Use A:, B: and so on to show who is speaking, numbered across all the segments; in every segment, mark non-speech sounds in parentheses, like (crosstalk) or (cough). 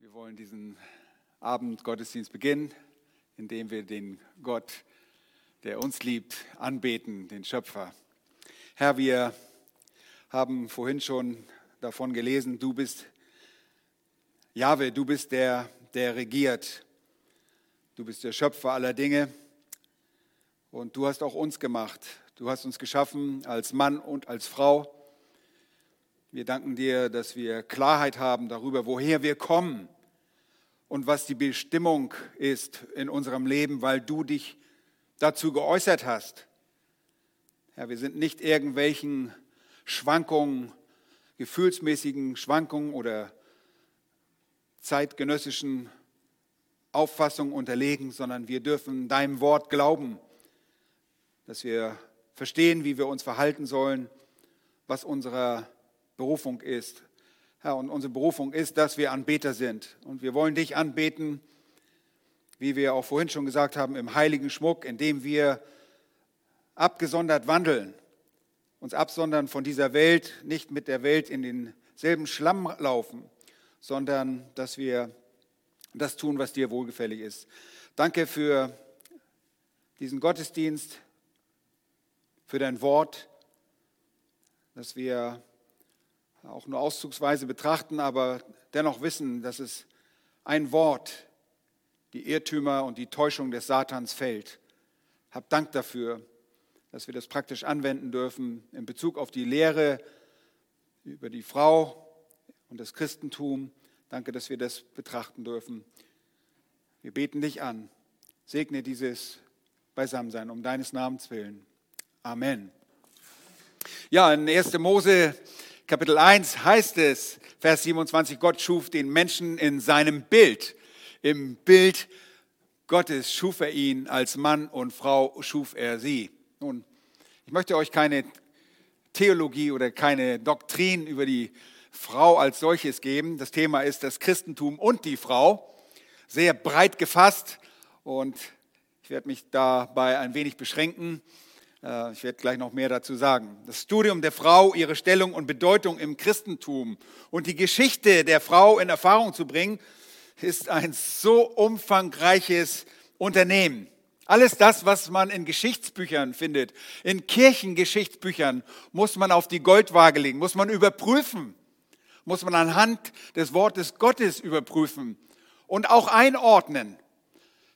A: Wir wollen diesen Abend Gottesdienst beginnen, indem wir den Gott, der uns liebt, anbeten, den Schöpfer. Herr, wir haben vorhin schon davon gelesen, du bist Jahwe, du bist der, der regiert. Du bist der Schöpfer aller Dinge und du hast auch uns gemacht. Du hast uns geschaffen als Mann und als Frau. Wir danken dir, dass wir Klarheit haben darüber, woher wir kommen und was die Bestimmung ist in unserem Leben, weil du dich dazu geäußert hast. Herr, wir sind nicht irgendwelchen Schwankungen, gefühlsmäßigen Schwankungen oder zeitgenössischen Auffassungen unterlegen, sondern wir dürfen deinem Wort glauben, dass wir verstehen, wie wir uns verhalten sollen, was unsere Berufung ist, Herr, und unsere Berufung ist, dass wir Anbeter sind. Und wir wollen dich anbeten, wie wir auch vorhin schon gesagt haben, im heiligen Schmuck, indem wir abgesondert wandeln, uns absondern von dieser Welt, nicht mit der Welt in denselben Schlamm laufen, sondern dass wir das tun, was dir wohlgefällig ist. Danke für diesen Gottesdienst, für dein Wort, dass wir auch nur auszugsweise betrachten, aber dennoch wissen, dass es ein Wort die Irrtümer und die Täuschung des Satans fällt. Hab Dank dafür, dass wir das praktisch anwenden dürfen in Bezug auf die Lehre über die Frau und das Christentum. Danke, dass wir das betrachten dürfen. Wir beten dich an. Segne dieses Beisammensein um deines Namens willen. Amen. Ja, in 1. Mose Kapitel 1 heißt es, Vers 27, Gott schuf den Menschen in seinem Bild. Im Bild Gottes schuf er ihn, als Mann und Frau schuf er sie. Nun, ich möchte euch keine Theologie oder keine Doktrin über die Frau als solches geben. Das Thema ist das Christentum und die Frau. Sehr breit gefasst und ich werde mich dabei ein wenig beschränken. Äh, ich werde gleich noch mehr dazu sagen. Das Studium der Frau, ihre Stellung und Bedeutung im Christentum und die Geschichte der Frau in Erfahrung zu bringen, ist ein so umfangreiches Unternehmen. Alles das, was man in Geschichtsbüchern findet, in Kirchengeschichtsbüchern, muss man auf die Goldwaage legen, muss man überprüfen, muss man anhand des Wortes Gottes überprüfen und auch einordnen.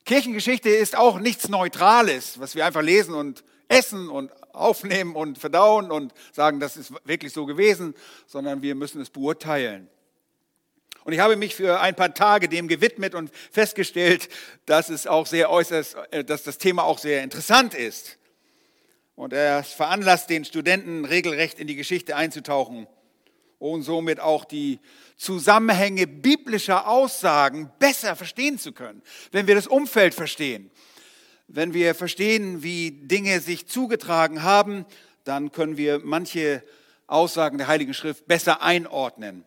A: Kirchengeschichte ist auch nichts Neutrales, was wir einfach lesen und essen und aufnehmen und verdauen und sagen, das ist wirklich so gewesen, sondern wir müssen es beurteilen. Und ich habe mich für ein paar Tage dem gewidmet und festgestellt, dass es auch sehr äußerst, äh, dass das Thema auch sehr interessant ist. Und er veranlasst den Studenten regelrecht in die Geschichte einzutauchen und somit auch die Zusammenhänge biblischer Aussagen besser verstehen zu können, wenn wir das Umfeld verstehen. Wenn wir verstehen, wie Dinge sich zugetragen haben, dann können wir manche Aussagen der Heiligen Schrift besser einordnen.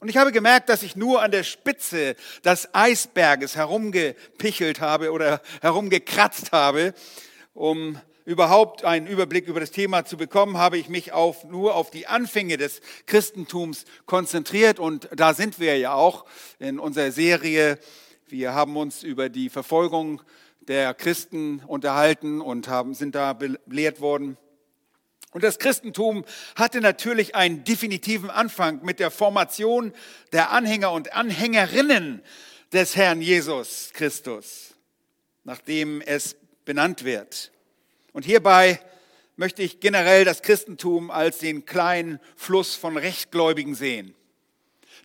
A: Und ich habe gemerkt, dass ich nur an der Spitze des Eisberges herumgepichelt habe oder herumgekratzt habe. Um überhaupt einen Überblick über das Thema zu bekommen, habe ich mich auf, nur auf die Anfänge des Christentums konzentriert. Und da sind wir ja auch in unserer Serie. Wir haben uns über die Verfolgung der Christen unterhalten und haben, sind da belehrt worden. Und das Christentum hatte natürlich einen definitiven Anfang mit der Formation der Anhänger und Anhängerinnen des Herrn Jesus Christus, nachdem es benannt wird. Und hierbei möchte ich generell das Christentum als den kleinen Fluss von Rechtgläubigen sehen,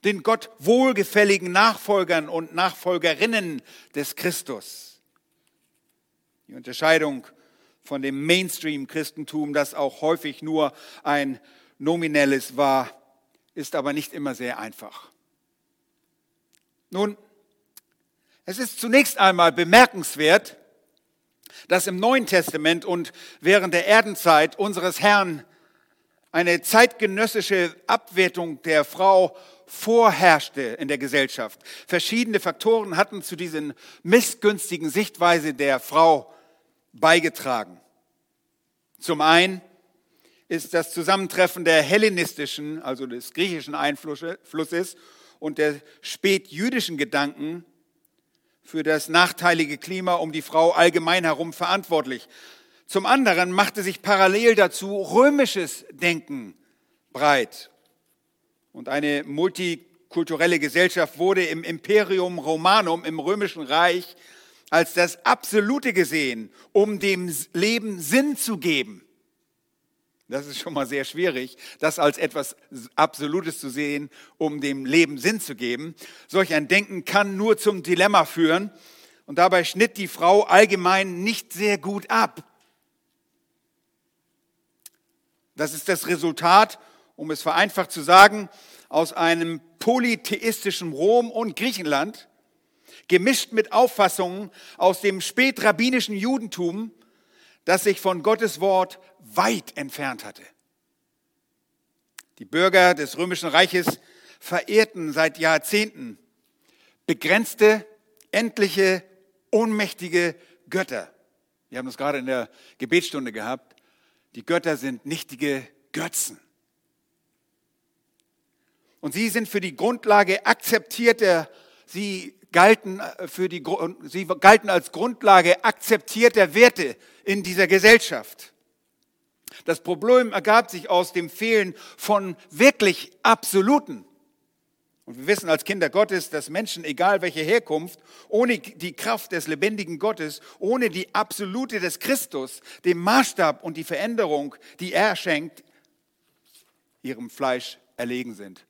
A: den Gott wohlgefälligen Nachfolgern und Nachfolgerinnen des Christus. Die Unterscheidung von dem Mainstream-Christentum, das auch häufig nur ein nominelles war, ist aber nicht immer sehr einfach. Nun, es ist zunächst einmal bemerkenswert, dass im Neuen Testament und während der Erdenzeit unseres Herrn eine zeitgenössische Abwertung der Frau vorherrschte in der Gesellschaft. Verschiedene Faktoren hatten zu diesen missgünstigen Sichtweise der Frau beigetragen. Zum einen ist das Zusammentreffen der hellenistischen, also des griechischen Einflusses und der spätjüdischen Gedanken für das nachteilige Klima um die Frau allgemein herum verantwortlich. Zum anderen machte sich parallel dazu römisches Denken breit. Und eine multikulturelle Gesellschaft wurde im Imperium Romanum, im römischen Reich, als das Absolute gesehen, um dem Leben Sinn zu geben. Das ist schon mal sehr schwierig, das als etwas Absolutes zu sehen, um dem Leben Sinn zu geben. Solch ein Denken kann nur zum Dilemma führen. Und dabei schnitt die Frau allgemein nicht sehr gut ab. Das ist das Resultat, um es vereinfacht zu sagen, aus einem polytheistischen Rom und Griechenland, gemischt mit Auffassungen aus dem spätrabbinischen Judentum, das sich von Gottes Wort weit entfernt hatte. Die Bürger des römischen Reiches verehrten seit Jahrzehnten begrenzte, endliche, ohnmächtige Götter. Wir haben das gerade in der Gebetsstunde gehabt. Die Götter sind nichtige Götzen. Und sie sind für die Grundlage akzeptierter, sie galten, äh, für die, sie galten als Grundlage akzeptierter Werte in dieser Gesellschaft. Das Problem ergab sich aus dem Fehlen von wirklich Absoluten. Und wir wissen als Kinder Gottes, dass Menschen, egal welche Herkunft, ohne die Kraft des lebendigen Gottes, ohne die Absolute des Christus, dem Maßstab und die Veränderung, die er schenkt, ihrem Fleisch erlegen sind.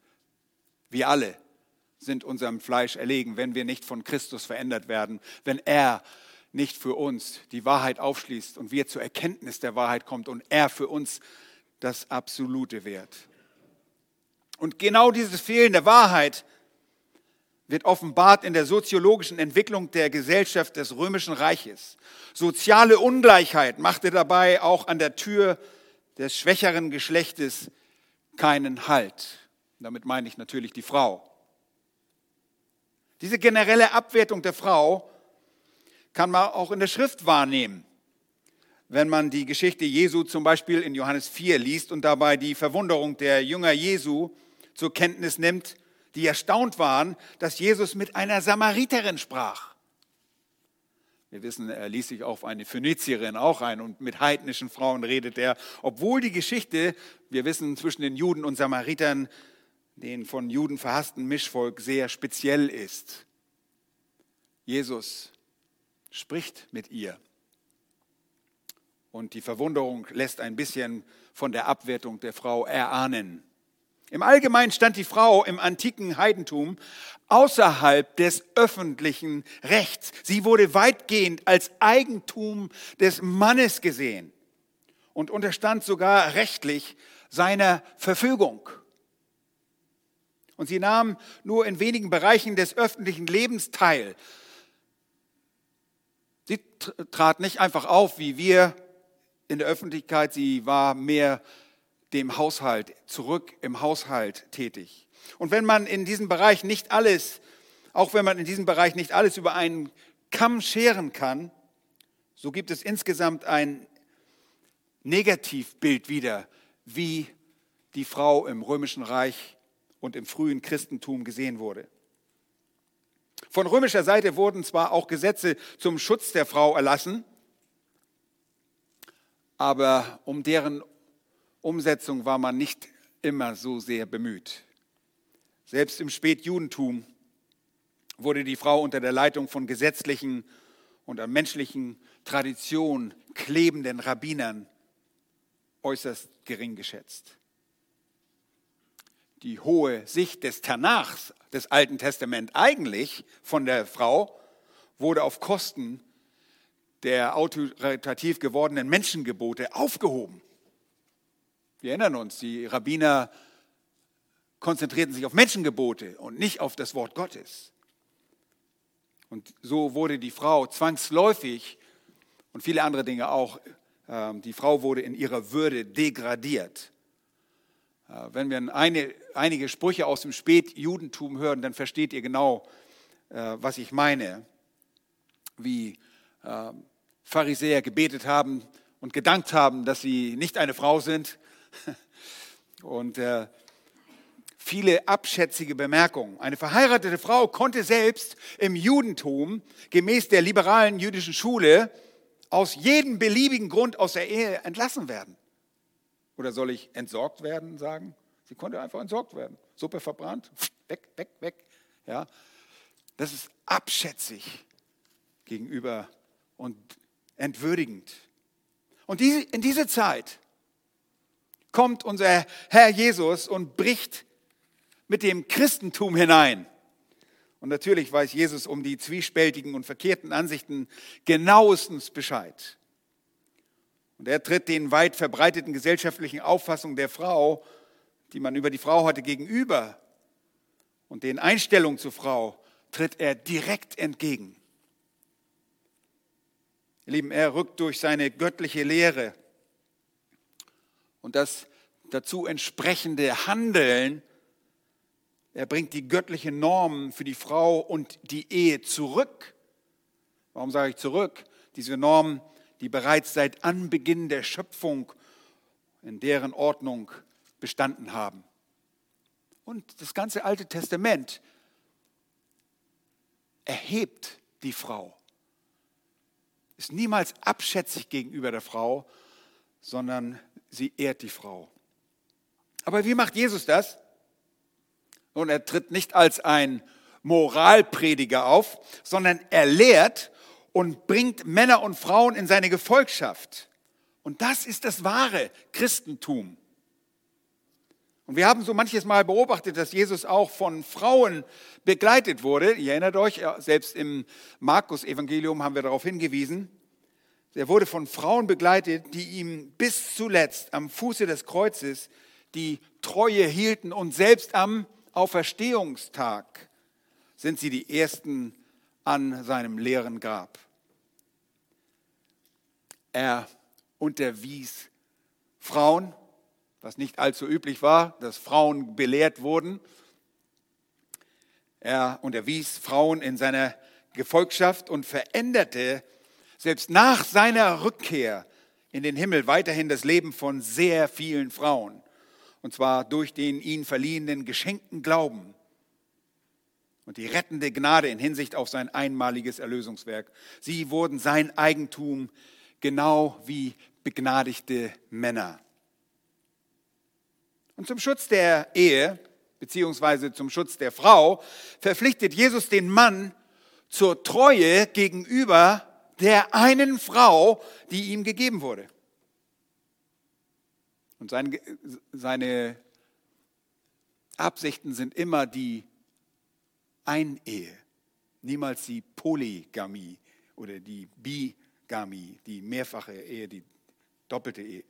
A: Wir alle sind unserem Fleisch erlegen, wenn wir nicht von Christus verändert werden, wenn er nicht für uns die Wahrheit aufschließt und wir zur Erkenntnis der Wahrheit kommt und er für uns das absolute Wert. Und genau dieses Fehlen der Wahrheit wird offenbart in der soziologischen Entwicklung der Gesellschaft des römischen Reiches. Soziale Ungleichheit machte dabei auch an der Tür des schwächeren Geschlechtes keinen Halt. Damit meine ich natürlich die Frau. Diese generelle Abwertung der Frau kann man auch in der Schrift wahrnehmen wenn man die Geschichte Jesu zum Beispiel in Johannes 4 liest und dabei die Verwunderung der Jünger Jesu zur Kenntnis nimmt, die erstaunt waren, dass Jesus mit einer Samariterin sprach. Wir wissen, er ließ sich auf eine Phönizierin auch ein und mit heidnischen Frauen redet er, obwohl die Geschichte, wir wissen, zwischen den Juden und Samaritern, den von Juden verhassten Mischvolk, sehr speziell ist. Jesus spricht mit ihr. Und die Verwunderung lässt ein bisschen von der Abwertung der Frau erahnen. Im Allgemeinen stand die Frau im antiken Heidentum außerhalb des öffentlichen Rechts. Sie wurde weitgehend als Eigentum des Mannes gesehen und unterstand sogar rechtlich seiner Verfügung. Und sie nahm nur in wenigen Bereichen des öffentlichen Lebens teil. Sie trat nicht einfach auf, wie wir in der Öffentlichkeit, sie war mehr dem Haushalt, zurück im Haushalt tätig. Und wenn man in diesem Bereich nicht alles, auch wenn man in diesem Bereich nicht alles über einen Kamm scheren kann, so gibt es insgesamt ein Negativbild wieder, wie die Frau im römischen Reich und im frühen Christentum gesehen wurde. Von römischer Seite wurden zwar auch Gesetze zum Schutz der Frau erlassen, aber um deren Umsetzung war man nicht immer so sehr bemüht. Selbst im Spätjudentum wurde die Frau unter der Leitung von gesetzlichen und an menschlichen Traditionen klebenden Rabbinern äußerst gering geschätzt. Die hohe Sicht des Tanachs des Alten Testaments eigentlich von der Frau wurde auf Kosten der autoritativ gewordenen Menschengebote aufgehoben. Wir erinnern uns, die Rabbiner konzentrierten sich auf Menschengebote und nicht auf das Wort Gottes. Und so wurde die Frau zwangsläufig und viele andere Dinge auch, ähm, die Frau wurde in ihrer Würde degradiert. Äh, wenn wir eine, einige Sprüche aus dem Spätjudentum hören, dann versteht ihr genau, äh, was ich meine. Wie ähm, Pharisäer gebetet haben und gedankt haben, dass sie nicht eine Frau sind. (laughs) Und äh, viele abschätzige Bemerkungen. Eine verheiratete Frau konnte selbst im Judentum gemäß der liberalen jüdischen Schule aus jedem beliebigen Grund aus der Ehe entlassen werden. Oder soll ich entsorgt werden sagen? Sie konnte einfach entsorgt werden. Suppe verbrannt, (laughs) weg, weg, weg. Ja, das ist abschätzig gegenüber und entwürdigend. Und in diese Zeit kommt unser Herr Jesus und bricht mit dem Christentum hinein. Und natürlich weiß Jesus um die zwiespältigen und verkehrten Ansichten genauestens Bescheid. Und er tritt den weit verbreiteten gesellschaftlichen Auffassungen der Frau, die man über die Frau hatte, gegenüber und den Einstellungen zur Frau, tritt er direkt entgegen. Ihr Lieben, er rückt durch seine göttliche Lehre und das dazu entsprechende Handeln er bringt die göttliche Norm für die Frau und die Ehe zurück. Warum sage ich zurück? Diese Normen, die bereits seit Anbeginn der Schöpfung in deren Ordnung bestanden haben. Und das ganze Alte Testament erhebt die Frau. Ist niemals abschätzig gegenüber der Frau, sondern sie ehrt die Frau. Aber wie macht Jesus das? Nun, er tritt nicht als ein Moralprediger auf, sondern er lehrt und bringt Männer und Frauen in seine Gefolgschaft. Und das ist das wahre Christentum. Und wir haben so manches Mal beobachtet, dass Jesus auch von Frauen begleitet wurde. Ihr erinnert euch, selbst im Markus-Evangelium haben wir darauf hingewiesen. Er wurde von Frauen begleitet, die ihm bis zuletzt am Fuße des Kreuzes die Treue hielten und selbst am Auferstehungstag sind sie die Ersten an seinem leeren Grab. Er unterwies Frauen, was nicht allzu üblich war, dass Frauen belehrt wurden. Er unterwies Frauen in seiner Gefolgschaft und veränderte selbst nach seiner Rückkehr in den Himmel weiterhin das Leben von sehr vielen Frauen und zwar durch den ihn verliehenen geschenkten Glauben und die rettende Gnade in Hinsicht auf sein einmaliges Erlösungswerk. Sie wurden sein Eigentum, genau wie begnadigte Männer. Und zum Schutz der Ehe, beziehungsweise zum Schutz der Frau, verpflichtet Jesus den Mann zur Treue gegenüber der einen Frau, die ihm gegeben wurde. Und seine, seine Absichten sind immer die Einehe, niemals die Polygamie oder die Bigamie, die mehrfache Ehe, die doppelte Ehe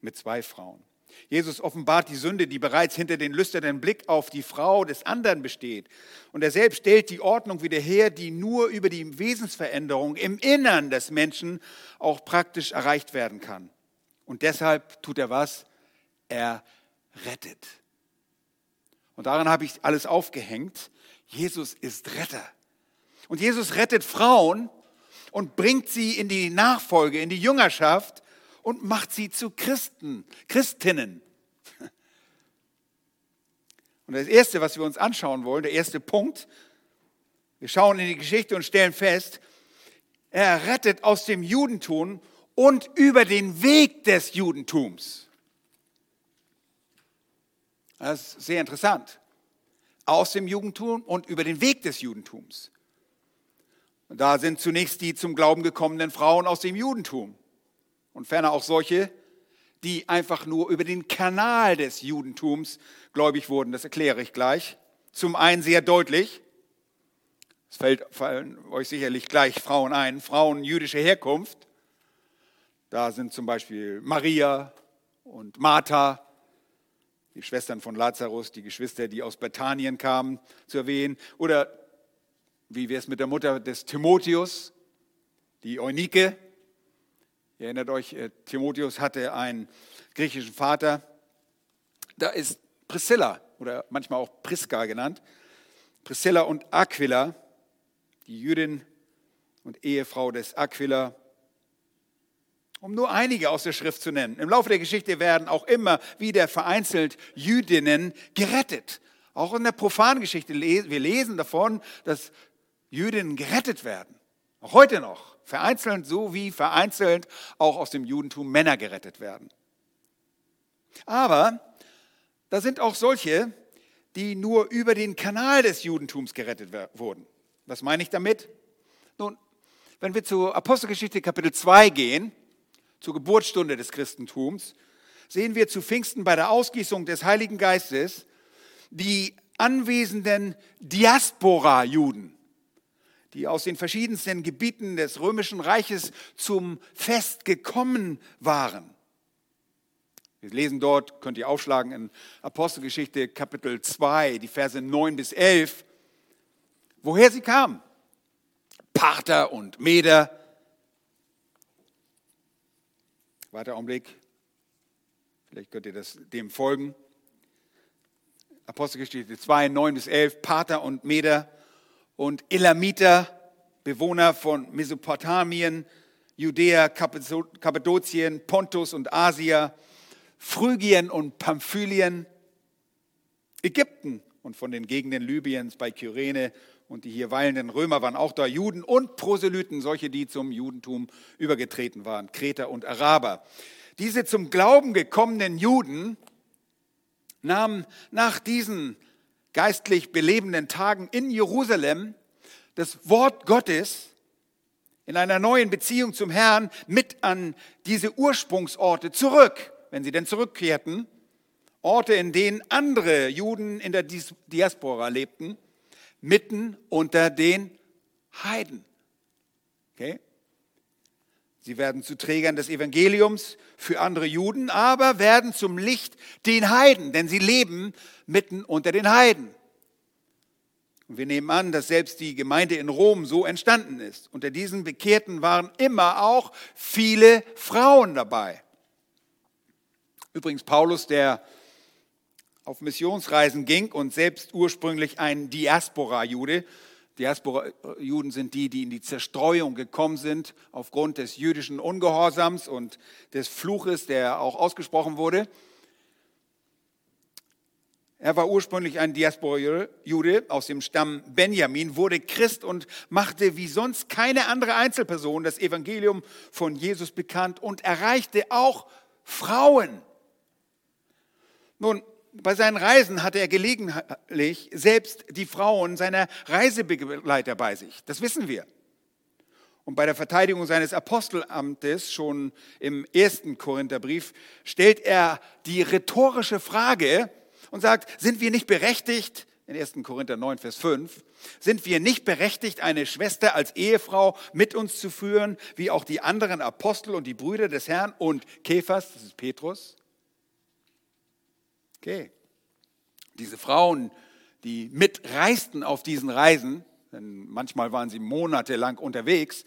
A: mit zwei Frauen. Jesus offenbart die Sünde, die bereits hinter den lüsternen Blick auf die Frau des anderen besteht. Und er selbst stellt die Ordnung wieder her, die nur über die Wesensveränderung im Innern des Menschen auch praktisch erreicht werden kann. Und deshalb tut er was? Er rettet. Und daran habe ich alles aufgehängt. Jesus ist Retter. Und Jesus rettet Frauen und bringt sie in die Nachfolge, in die Jüngerschaft und macht sie zu Christen, Christinnen. Und das Erste, was wir uns anschauen wollen, der erste Punkt, wir schauen in die Geschichte und stellen fest, er rettet aus dem Judentum und über den Weg des Judentums. Das ist sehr interessant. Aus dem Judentum und über den Weg des Judentums. Und da sind zunächst die zum Glauben gekommenen Frauen aus dem Judentum und ferner auch solche, die einfach nur über den Kanal des Judentums gläubig wurden. Das erkläre ich gleich. Zum einen sehr deutlich, es fällt, fallen euch sicherlich gleich Frauen ein, Frauen jüdischer Herkunft, da sind zum Beispiel Maria und Martha, die Schwestern von Lazarus, die Geschwister, die aus Bethanien kamen, zu erwähnen. Oder wie wäre es mit der Mutter des Timotheus, die Eunike. Ihr erinnert euch, äh, Timotheus hatte einen griechischen Vater. Da ist Priscilla oder manchmal auch Priska genannt. Priscilla und Aquila, die Jüdin und Ehefrau des Aquila um nur einige aus der Schrift zu nennen. Im Laufe der Geschichte werden auch immer wieder vereinzelt Jüdinnen gerettet. Auch in der profanen Geschichte, wir lesen davon, dass Jüdinnen gerettet werden. Auch heute noch. Vereinzelt so wie vereinzelt auch aus dem Judentum Männer gerettet werden. Aber da sind auch solche, die nur über den Kanal des Judentums gerettet wurden. Was meine ich damit? Nun, wenn wir zur Apostelgeschichte Kapitel 2 gehen, zur Geburtsstunde des Christentums, sehen wir zu Pfingsten bei der Ausgießung des Heiligen Geistes die anwesenden Diaspora-Juden, die aus den verschiedensten Gebieten des römischen Reiches zum Fest gekommen waren. Wir lesen dort, könnt ihr aufschlagen in Apostelgeschichte Kapitel 2, die Verse 9 bis 11, woher sie kamen. Parther und Meder. Weiter Augenblick. Vielleicht könnt ihr das dem folgen. Apostelgeschichte 2, 9 bis 11. Parther und Meder und Elamiter, Bewohner von Mesopotamien, Judäa, Kappadokien, Pontus und Asia Phrygien und Pamphylien, Ägypten und von den Gegenden Libyens bei Kyrene und die hier weilenden Römer waren auch da, Juden und Proselyten, solche, die zum Judentum übergetreten waren, Kreter und Araber. Diese zum Glauben gekommenen Juden nahmen nach diesen geistlich belebenden Tagen in Jerusalem das Wort Gottes in einer neuen Beziehung zum Herrn mit an diese Ursprungsorte zurück wenn sie denn zurückkehrten, Orte, in denen andere Juden in der Diaspora lebten, mitten unter den Heiden. Okay? Sie werden zu Trägern des Evangeliums für andere Juden, aber werden zum Licht den Heiden, denn sie leben mitten unter den Heiden. Und wir nehmen an, dass selbst die Gemeinde in Rom so entstanden ist. Unter diesen Bekehrten waren immer auch viele Frauen dabei. Übrigens Paulus, der auf Missionsreisen ging und selbst ursprünglich ein Diaspora-Jude. Diaspora-Juden sind die, die in die Zerstreuung gekommen sind aufgrund des jüdischen Ungehorsams und des Fluches, der auch ausgesprochen wurde. Er war ursprünglich ein Diaspora-Jude aus dem Stamm Benjamin, wurde Christ und machte wie sonst keine andere Einzelperson das Evangelium von Jesus bekannt und erreichte auch Frauen. Nun, bei seinen Reisen hatte er gelegentlich selbst die Frauen seiner Reisebegleiter bei sich. Das wissen wir. Und bei der Verteidigung seines Apostelamtes, schon im ersten Korintherbrief, stellt er die rhetorische Frage und sagt, sind wir nicht berechtigt, in 1. Korinther 9, Vers 5, sind wir nicht berechtigt, eine Schwester als Ehefrau mit uns zu führen, wie auch die anderen Apostel und die Brüder des Herrn und Kephas, das ist Petrus? Okay. Diese Frauen, die mitreisten auf diesen Reisen, denn manchmal waren sie monatelang unterwegs,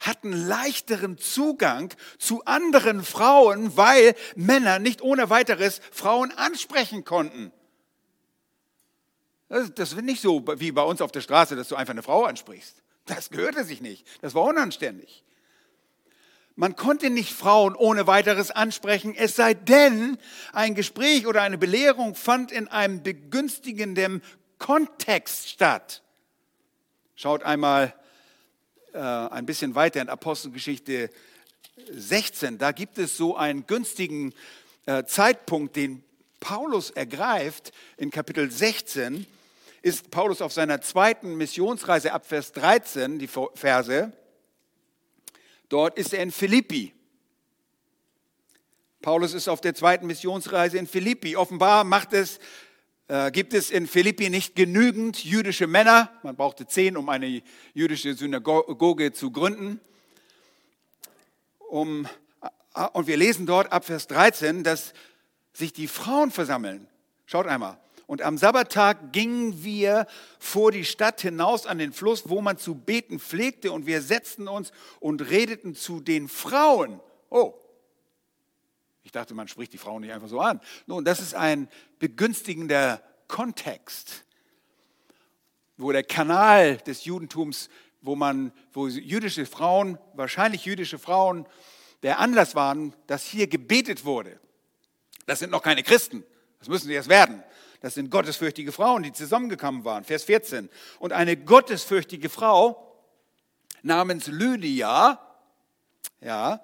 A: hatten leichteren Zugang zu anderen Frauen, weil Männer nicht ohne weiteres Frauen ansprechen konnten. Das, ist nicht so wie bei uns auf der Straße, dass du einfach eine Frau ansprichst. Das gehörte sich nicht. Das war unanständig. Man konnte nicht Frauen ohne weiteres ansprechen, es sei denn, ein Gespräch oder eine Belehrung fand in einem begünstigenden Kontext statt. Schaut einmal äh, ein bisschen weiter in Apostelgeschichte 16. Da gibt es so einen günstigen äh, Zeitpunkt, den Paulus ergreift. In Kapitel 16 ist Paulus auf seiner zweiten Missionsreise ab Vers 13, die Verse. Dort ist er in Philippi. Paulus ist auf der zweiten Missionsreise in Philippi. Offenbar macht es, äh, gibt es in Philippi nicht genügend jüdische Männer. Man brauchte zehn, um eine jüdische Synagoge zu gründen. Um, äh, und wir lesen dort ab Vers 13, dass sich die Frauen versammeln. Schaut einmal. Und am Sabbattag gingen wir vor die Stadt hinaus an den Fluss, wo man zu beten pflegte. Und wir setzten uns und redeten zu den Frauen. Oh, ich dachte, man spricht die Frauen nicht einfach so an. Nun, das ist ein begünstigender Kontext, wo der Kanal des Judentums, wo man, wo jüdische Frauen, wahrscheinlich jüdische Frauen, der Anlass war, dass hier gebetet wurde. Das sind noch keine Christen, das müssen sie erst werden. Das sind gottesfürchtige Frauen, die zusammengekommen waren. Vers 14. Und eine gottesfürchtige Frau namens Lydia, ja,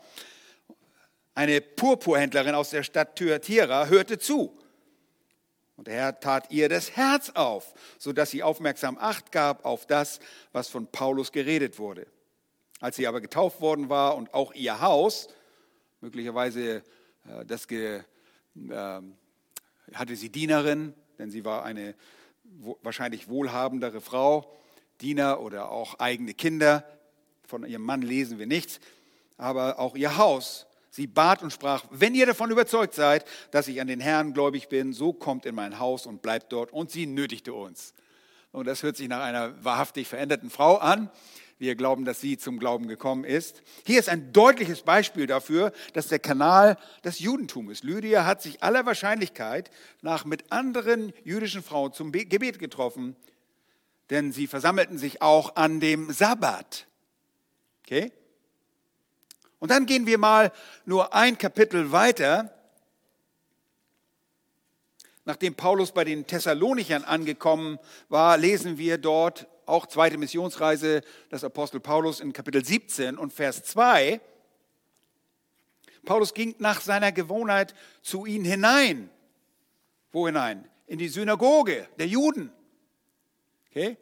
A: eine Purpurhändlerin aus der Stadt Thyatira, hörte zu. Und der Herr tat ihr das Herz auf, sodass sie aufmerksam Acht gab auf das, was von Paulus geredet wurde. Als sie aber getauft worden war und auch ihr Haus, möglicherweise äh, das ge, äh, hatte sie Dienerin, denn sie war eine wahrscheinlich wohlhabendere Frau, Diener oder auch eigene Kinder. Von ihrem Mann lesen wir nichts, aber auch ihr Haus. Sie bat und sprach, wenn ihr davon überzeugt seid, dass ich an den Herrn gläubig bin, so kommt in mein Haus und bleibt dort. Und sie nötigte uns. Und das hört sich nach einer wahrhaftig veränderten Frau an. Wir glauben, dass sie zum Glauben gekommen ist. Hier ist ein deutliches Beispiel dafür, dass der Kanal das Judentum ist. Lydia hat sich aller Wahrscheinlichkeit nach mit anderen jüdischen Frauen zum Gebet getroffen, denn sie versammelten sich auch an dem Sabbat. Okay? Und dann gehen wir mal nur ein Kapitel weiter. Nachdem Paulus bei den Thessalonichern angekommen war, lesen wir dort auch zweite Missionsreise des Apostel Paulus in Kapitel 17 und Vers 2. Paulus ging nach seiner Gewohnheit zu ihnen hinein. Wo hinein? In die Synagoge der Juden. Okay?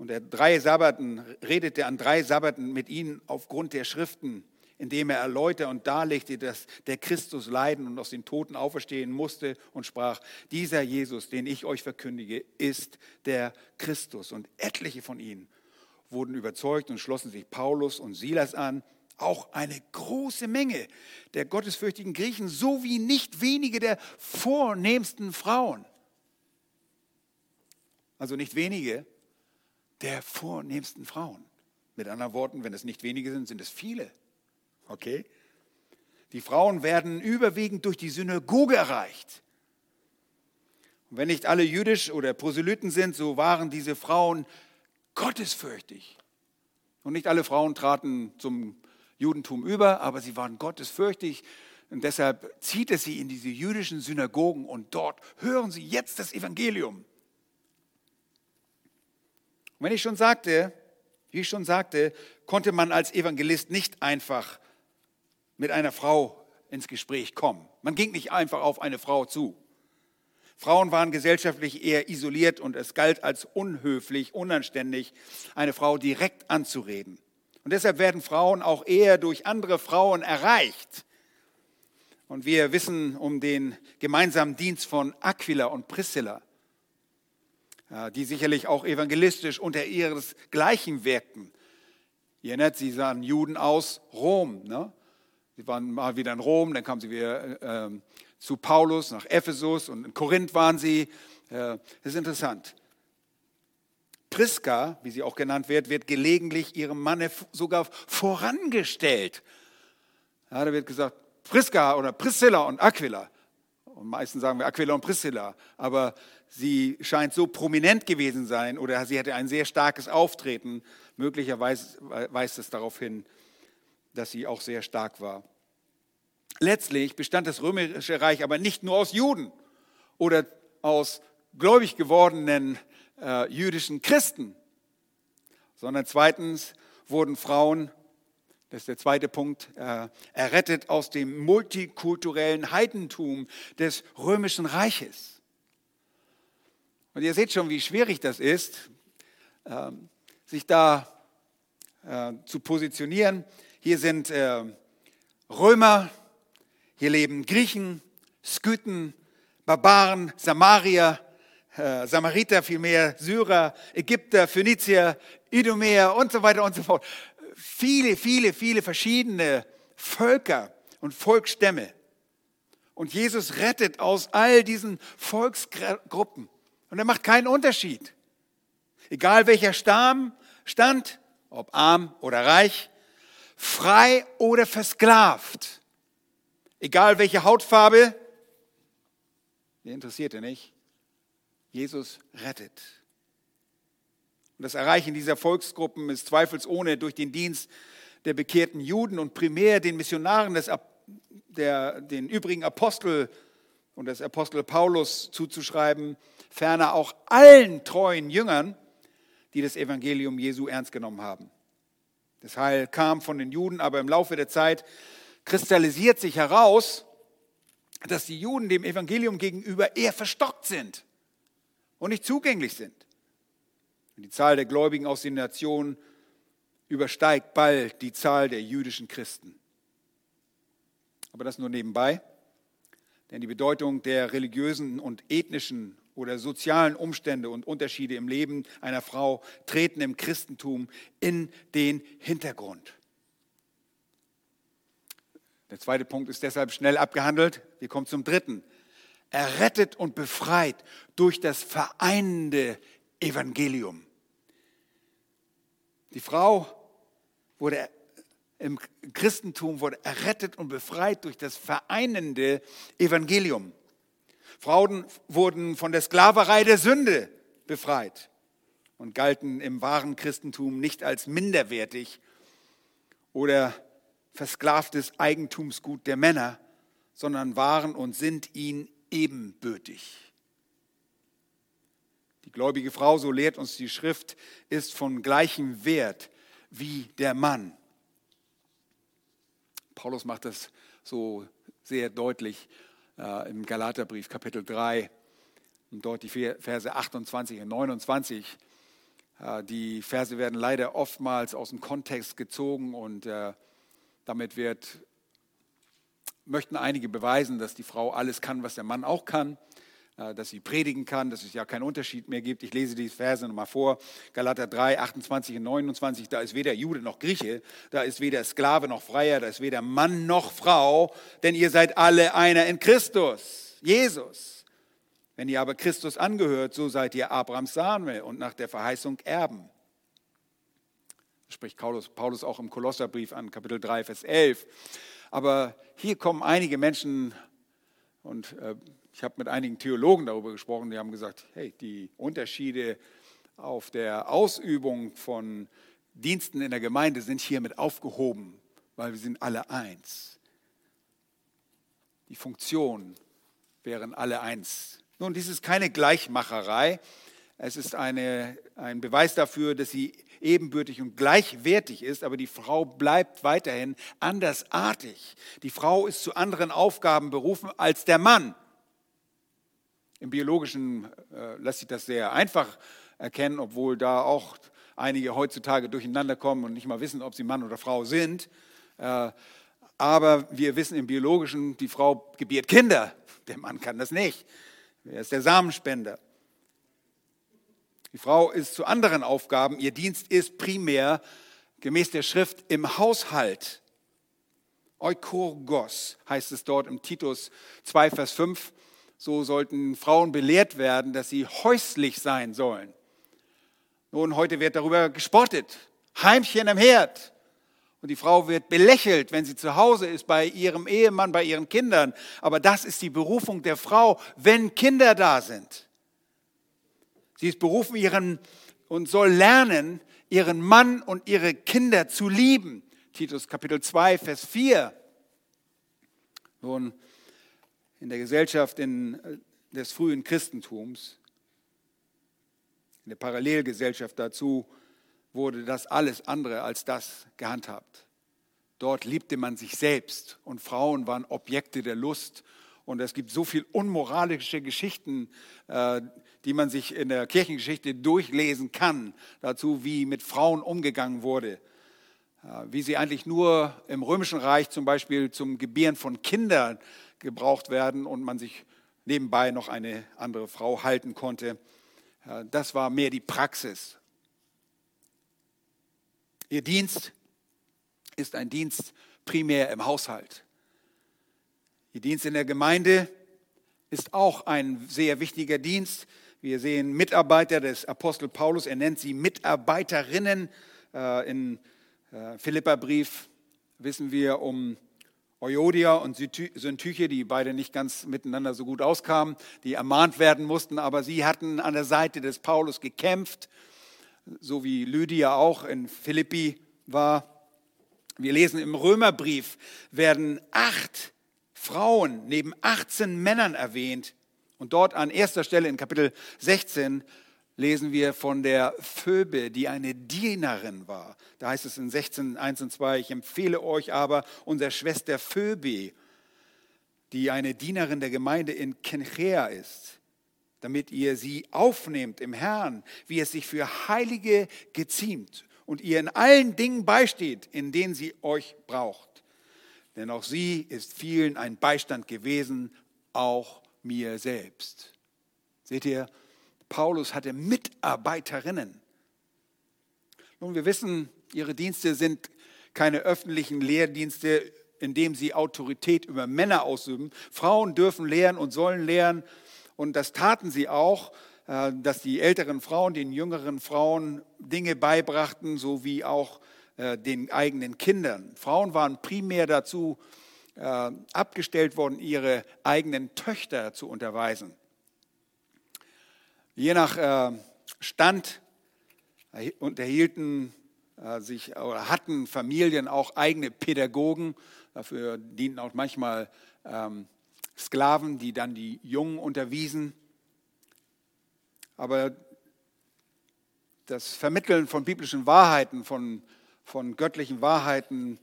A: Und er drei Sabbaten, redete an drei Sabbaten mit ihnen aufgrund der Schriften indem er erläuterte und darlegte, dass der Christus leiden und aus den Toten auferstehen musste und sprach, dieser Jesus, den ich euch verkündige, ist der Christus. Und etliche von ihnen wurden überzeugt und schlossen sich Paulus und Silas an, auch eine große Menge der gottesfürchtigen Griechen sowie nicht wenige der vornehmsten Frauen. Also nicht wenige der vornehmsten Frauen. Mit anderen Worten, wenn es nicht wenige sind, sind es viele. Okay? Die Frauen werden überwiegend durch die Synagoge erreicht. Und wenn nicht alle jüdisch oder Proselyten sind, so waren diese Frauen gottesfürchtig. Und nicht alle Frauen traten zum Judentum über, aber sie waren gottesfürchtig. Und deshalb zieht es sie in diese jüdischen Synagogen und dort hören sie jetzt das Evangelium. Und wenn ich schon sagte, wie ich schon sagte, konnte man als Evangelist nicht einfach mit einer Frau ins Gespräch kommen. Man ging nicht einfach auf eine Frau zu. Frauen waren gesellschaftlich eher isoliert und es galt als unhöflich, unanständig, eine Frau direkt anzureden. Und deshalb werden Frauen auch eher durch andere Frauen erreicht. Und wir wissen um den gemeinsamen Dienst von Aquila und Priscilla, die sicherlich auch evangelistisch unter ihresgleichen wirkten. Ihr erinnert, sie sahen Juden aus Rom. Ne? Sie waren mal wieder in Rom, dann kamen sie wieder äh, zu Paulus nach Ephesus und in Korinth waren sie. Äh, das ist interessant. Priska, wie sie auch genannt wird, wird gelegentlich ihrem Manne sogar vorangestellt. Ja, da wird gesagt, Priska oder Priscilla und Aquila. Und meistens sagen wir Aquila und Priscilla. Aber sie scheint so prominent gewesen sein oder sie hatte ein sehr starkes Auftreten. Möglicherweise weist es darauf hin, dass sie auch sehr stark war. Letztlich bestand das römische Reich aber nicht nur aus Juden oder aus gläubig gewordenen äh, jüdischen Christen, sondern zweitens wurden Frauen, das ist der zweite Punkt, äh, errettet aus dem multikulturellen Heidentum des römischen Reiches. Und ihr seht schon, wie schwierig das ist, äh, sich da äh, zu positionieren. Hier sind äh, Römer, hier leben Griechen, Skythen, Barbaren, Samarier, äh, Samariter vielmehr, Syrer, Ägypter, Phönizier, Idumäer und so weiter und so fort. Viele, viele, viele verschiedene Völker und Volksstämme. Und Jesus rettet aus all diesen Volksgruppen. Und er macht keinen Unterschied. Egal welcher Stamm, Stand, ob arm oder reich, frei oder versklavt. Egal welche Hautfarbe, der interessiert er nicht. Jesus rettet. Und das Erreichen dieser Volksgruppen ist zweifelsohne durch den Dienst der bekehrten Juden und primär den Missionaren des, der, den übrigen Apostel und des Apostel Paulus zuzuschreiben, ferner auch allen treuen Jüngern, die das Evangelium Jesu ernst genommen haben. Das Heil kam von den Juden, aber im Laufe der Zeit kristallisiert sich heraus, dass die Juden dem Evangelium gegenüber eher verstockt sind und nicht zugänglich sind. Die Zahl der Gläubigen aus den Nationen übersteigt bald die Zahl der jüdischen Christen. Aber das nur nebenbei, denn die Bedeutung der religiösen und ethnischen oder sozialen Umstände und Unterschiede im Leben einer Frau treten im Christentum in den Hintergrund. Der zweite Punkt ist deshalb schnell abgehandelt. Wir kommen zum dritten. Errettet und befreit durch das vereinende Evangelium. Die Frau wurde im Christentum wurde errettet und befreit durch das vereinende Evangelium. Frauen wurden von der Sklaverei der Sünde befreit und galten im wahren Christentum nicht als minderwertig oder versklavtes Eigentumsgut der Männer, sondern waren und sind ihnen ebenbürtig. Die gläubige Frau, so lehrt uns die Schrift, ist von gleichem Wert wie der Mann. Paulus macht das so sehr deutlich im Galaterbrief Kapitel 3 und dort die Verse 28 und 29. Äh, die Verse werden leider oftmals aus dem Kontext gezogen und äh, damit wird, möchten einige beweisen, dass die Frau alles kann, was der Mann auch kann. Äh, dass sie predigen kann, dass es ja keinen Unterschied mehr gibt. Ich lese die Verse nochmal vor. Galater 3, 28 und 29, da ist weder Jude noch Grieche, da ist weder Sklave noch Freier, da ist weder Mann noch Frau, denn ihr seid alle einer in Christus, Jesus. Wenn ihr aber Christus angehört, so seid ihr Abrahams Same und nach der Verheißung Erben. Das spricht Paulus, Paulus auch im Kolosserbrief an, Kapitel 3, Vers 11. Aber hier kommen einige Menschen und äh, ich habe mit einigen Theologen darüber gesprochen, die haben gesagt, hey, die Unterschiede auf der Ausübung von Diensten in der Gemeinde sind hiermit aufgehoben, weil wir sind alle eins. Die Funktionen wären alle eins. Nun, dies ist keine Gleichmacherei. Es ist eine, ein Beweis dafür, dass sie ebenbürtig und gleichwertig ist, aber die Frau bleibt weiterhin andersartig. Die Frau ist zu anderen Aufgaben berufen als der Mann. Im biologischen äh, lässt sich das sehr einfach erkennen, obwohl da auch einige heutzutage durcheinander kommen und nicht mal wissen, ob sie Mann oder Frau sind. Äh, aber wir wissen im biologischen, die Frau gebiert Kinder. Der Mann kann das nicht. Er ist der Samenspender. Die Frau ist zu anderen Aufgaben. Ihr Dienst ist primär gemäß der Schrift im Haushalt. Eukorgos heißt es dort im Titus 2, Vers 5 so sollten Frauen belehrt werden, dass sie häuslich sein sollen. Nun, heute wird darüber gespottet. Heimchen am Herd. Und die Frau wird belächelt, wenn sie zu Hause ist, bei ihrem Ehemann, bei ihren Kindern. Aber das ist die Berufung der Frau, wenn Kinder da sind. Sie ist berufen, ihren und soll lernen, ihren Mann und ihre Kinder zu lieben. Titus Kapitel 2, Vers 4. Nun, in der Gesellschaft in, äh, des frühen Christentums, in der Parallelgesellschaft dazu, wurde das alles andere als das gehandhabt. Dort liebte man sich selbst und Frauen waren Objekte der Lust. Und es gibt so viele unmoralische Geschichten, äh, die man sich in der Kirchengeschichte durchlesen kann, dazu, wie mit Frauen umgegangen wurde. Äh, wie sie eigentlich nur im Römischen Reich zum Beispiel zum Gebieren von Kindern gebraucht werden und man sich nebenbei noch eine andere Frau halten konnte. Das war mehr die Praxis. Ihr Dienst ist ein Dienst primär im Haushalt. Ihr Dienst in der Gemeinde ist auch ein sehr wichtiger Dienst. Wir sehen Mitarbeiter des Apostel Paulus, er nennt sie Mitarbeiterinnen. Äh, in äh, Philipperbrief wissen wir um Euodia und Syntyche, die beide nicht ganz miteinander so gut auskamen, die ermahnt werden mussten, aber sie hatten an der Seite des Paulus gekämpft, so wie Lydia auch in Philippi war. Wir lesen im Römerbrief, werden acht Frauen neben 18 Männern erwähnt. Und dort an erster Stelle in Kapitel 16 lesen wir von der Phoebe, die eine Dienerin war. Da heißt es in 16, 1 und 2, ich empfehle euch aber unsere Schwester Phoebe, die eine Dienerin der Gemeinde in Kenchea ist, damit ihr sie aufnehmt im Herrn, wie es sich für Heilige geziemt und ihr in allen Dingen beisteht, in denen sie euch braucht. Denn auch sie ist vielen ein Beistand gewesen, auch mir selbst. Seht ihr, Paulus hatte Mitarbeiterinnen. Nun, wir wissen, ihre Dienste sind keine öffentlichen Lehrdienste, in denen sie Autorität über Männer ausüben. Frauen dürfen lehren und sollen lehren. Und das taten sie auch. Äh, dass die älteren Frauen den jüngeren Frauen Dinge beibrachten, sowie auch äh, den eigenen Kindern. Frauen waren primär dazu äh, abgestellt worden, ihre eigenen Töchter zu unterweisen. Je nach Stand unterhielten sich oder hatten Familien auch eigene Pädagogen. Dafür dienten auch manchmal ähm, Sklaven, die dann die Jungen unterwiesen. Aber das Vermitteln von biblischen Wahrheiten, von, von göttlichen Wahrheiten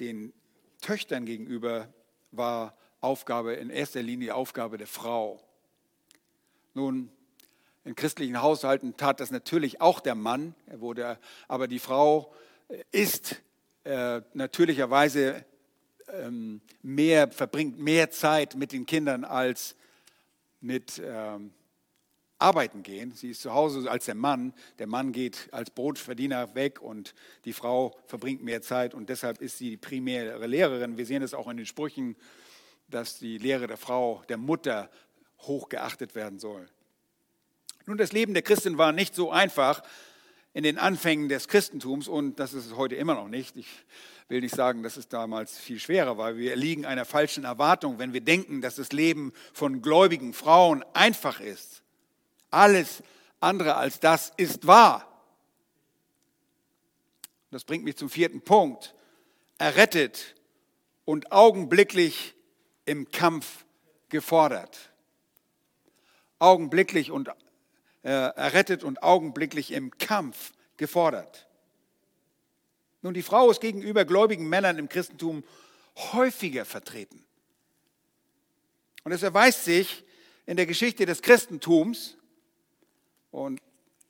A: den Töchtern gegenüber war Aufgabe, in erster Linie Aufgabe der Frau. Nun, in christlichen Haushalten tat das natürlich auch der Mann, er wurde, aber die Frau ist äh, natürlicherweise ähm, mehr, verbringt mehr Zeit mit den Kindern als mit ähm, arbeiten gehen. Sie ist zu Hause als der Mann. Der Mann geht als Brotverdiener weg und die Frau verbringt mehr Zeit und deshalb ist sie die primäre Lehrerin. Wir sehen es auch in den Sprüchen, dass die Lehre der Frau, der Mutter, hochgeachtet werden soll. Nun, das Leben der Christin war nicht so einfach in den Anfängen des Christentums und das ist es heute immer noch nicht. Ich will nicht sagen, dass es damals viel schwerer war. Wir erliegen einer falschen Erwartung, wenn wir denken, dass das Leben von gläubigen Frauen einfach ist. Alles andere als das ist wahr. Das bringt mich zum vierten Punkt. Errettet und augenblicklich im Kampf gefordert. Augenblicklich und äh, errettet und augenblicklich im Kampf gefordert. Nun, die Frau ist gegenüber gläubigen Männern im Christentum häufiger vertreten. Und es erweist sich in der Geschichte des Christentums, und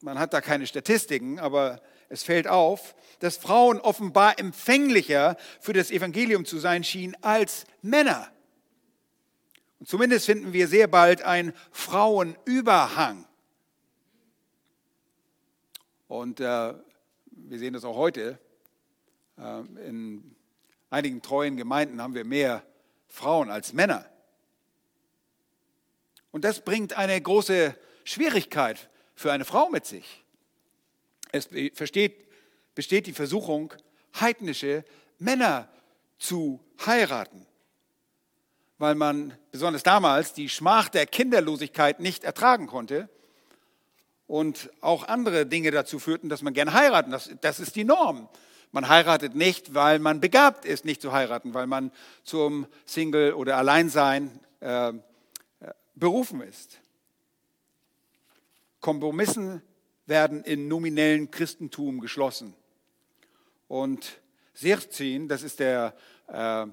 A: man hat da keine Statistiken, aber es fällt auf, dass Frauen offenbar empfänglicher für das Evangelium zu sein schienen als Männer. Und zumindest finden wir sehr bald einen Frauenüberhang. Und äh, wir sehen das auch heute. Äh, in einigen treuen Gemeinden haben wir mehr Frauen als Männer. Und das bringt eine große Schwierigkeit für eine Frau mit sich. Es besteht, besteht die Versuchung, heidnische Männer zu heiraten, weil man besonders damals die Schmach der Kinderlosigkeit nicht ertragen konnte und auch andere Dinge dazu führten, dass man gerne heiraten. Das, das ist die Norm. Man heiratet nicht, weil man begabt ist, nicht zu heiraten, weil man zum Single oder Alleinsein äh, äh berufen ist. Kompromissen werden in nominellen Christentum geschlossen. Und Serzin, das ist der äh,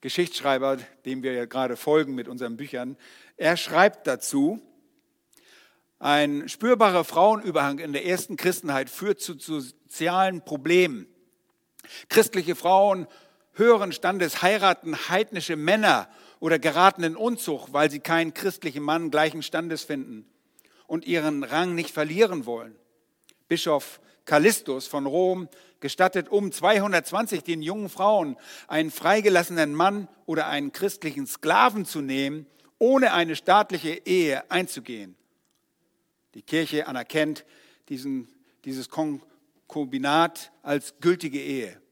A: Geschichtsschreiber, dem wir ja gerade folgen mit unseren Büchern, er schreibt dazu, ein spürbarer Frauenüberhang in der ersten Christenheit führt zu sozialen Problemen. Christliche Frauen höheren Standes heiraten heidnische Männer oder geraten in Unzucht, weil sie keinen christlichen Mann gleichen Standes finden und ihren Rang nicht verlieren wollen. Bischof Callistus von Rom gestattet um 220 den jungen Frauen, einen freigelassenen Mann oder einen christlichen Sklaven zu nehmen, ohne eine staatliche Ehe einzugehen. Die Kirche anerkennt diesen, dieses Konkubinat als gültige Ehe.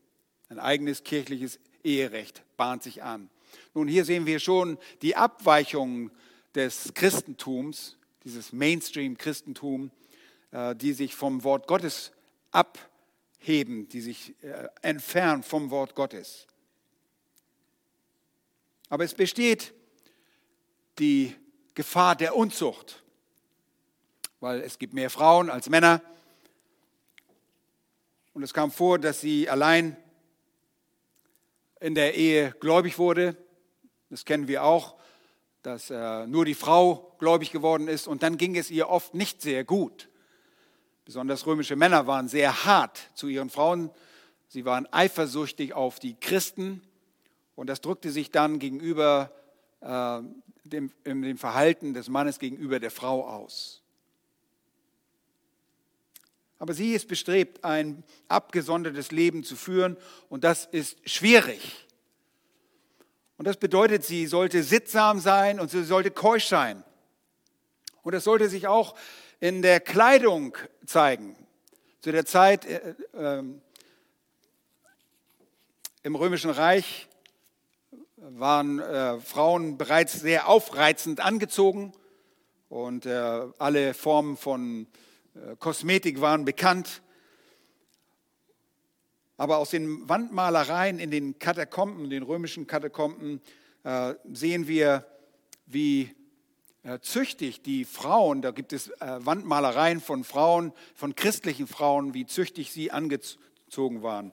A: Ein eigenes kirchliches Eherecht bahnt sich an. Nun, hier sehen wir schon die Abweichungen des Christentums dieses Mainstream-Christentum, äh, die sich vom Wort Gottes ab heben, die sich äh, entfernen vom Wort Gottes. Aber es besteht die Gefahr der Unzucht, weil es gibt mehr Frauen als Männer. Und es kam vor, dass sie allein in der Ehe gläubig wurde. Das kennen wir auch, dass äh, nur die Frau gläubig geworden ist und dann ging es ihr oft nicht sehr gut. Besonders römische Männer waren sehr hart zu ihren Frauen. Sie waren eifersüchtig auf die Christen und das drückte sich dann gegenüber äh, dem, dem Verhalten des Mannes gegenüber der Frau aus. Aber sie ist bestrebt, ein abgesondertes Leben zu führen und das ist schwierig. Und das bedeutet, sie sollte sittsam sein und sie sollte keusch sein. Und das sollte sich auch in der Kleidung zeigen. Zu der Zeit äh, äh, im Römischen Reich waren äh, Frauen bereits sehr aufreizend angezogen und äh, alle Formen von äh, Kosmetik waren bekannt. Aber aus den Wandmalereien in den Katakomben, den römischen Katakomben, äh, sehen wir, wie äh, züchtig die Frauen, da gibt es äh, Wandmalereien von Frauen, von christlichen Frauen, wie züchtig sie angezogen waren.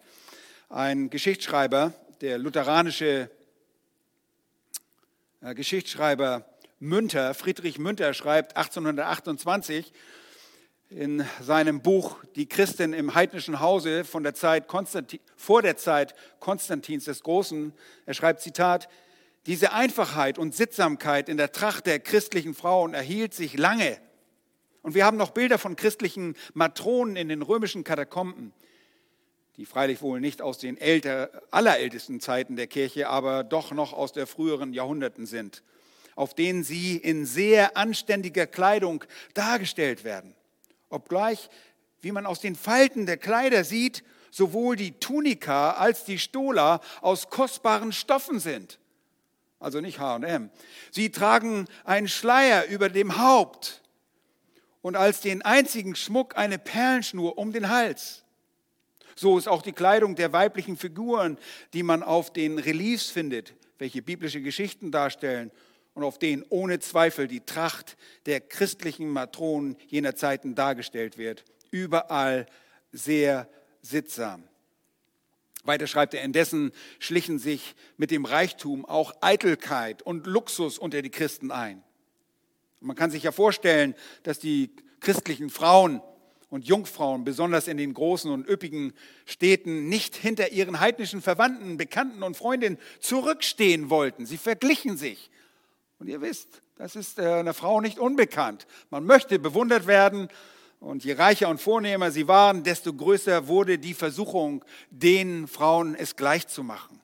A: Ein Geschichtsschreiber, der lutheranische äh, Geschichtsschreiber Münter, Friedrich Münter schreibt 1828 in seinem Buch Die Christen im heidnischen Hause von der Zeit vor der Zeit Konstantins des Großen, er schreibt Zitat, diese Einfachheit und Sittsamkeit in der Tracht der christlichen Frauen erhielt sich lange. Und wir haben noch Bilder von christlichen Matronen in den römischen Katakomben, die freilich wohl nicht aus den älter, allerältesten Zeiten der Kirche, aber doch noch aus der früheren Jahrhunderten sind, auf denen sie in sehr anständiger Kleidung dargestellt werden. Obgleich, wie man aus den Falten der Kleider sieht, sowohl die Tunika als die Stola aus kostbaren Stoffen sind also nicht HM. Sie tragen einen Schleier über dem Haupt und als den einzigen Schmuck eine Perlenschnur um den Hals. So ist auch die Kleidung der weiblichen Figuren, die man auf den Reliefs findet, welche biblische Geschichten darstellen und auf denen ohne Zweifel die Tracht der christlichen Matronen jener Zeiten dargestellt wird. Überall sehr sittsam. Weiter schreibt er, indessen schlichen sich mit dem Reichtum auch Eitelkeit und Luxus unter die Christen ein. Man kann sich ja vorstellen, dass die christlichen Frauen und Jungfrauen, besonders in den großen und üppigen Städten, nicht hinter ihren heidnischen Verwandten, Bekannten und Freundinnen zurückstehen wollten. Sie verglichen sich. Und ihr wisst, das ist äh, einer Frau nicht unbekannt. Man möchte bewundert werden und je reicher und vornehmer sie waren, desto größer wurde die Versuchung, den Frauen es gleich zu machen.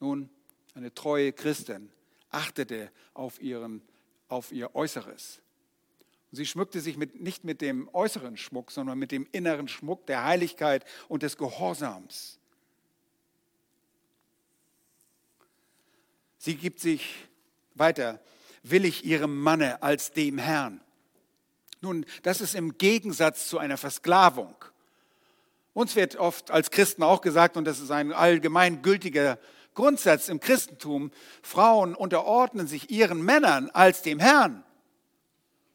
A: Nun, eine treue Christin achtete auf, ihren, auf ihr Äußeres. Und sie schmückte sich mit, nicht mit dem äußeren Schmuck, sondern mit dem inneren Schmuck der Heiligkeit und des Gehorsams. Sie gibt sich weiter willig ihrem Manne als dem Herrn. Nun, das ist im Gegensatz zu einer Versklavung. Uns wird oft als Christen auch gesagt, und das ist ein allgemein gültiger Grundsatz im Christentum, Frauen unterordnen sich ihren Männern als dem Herrn.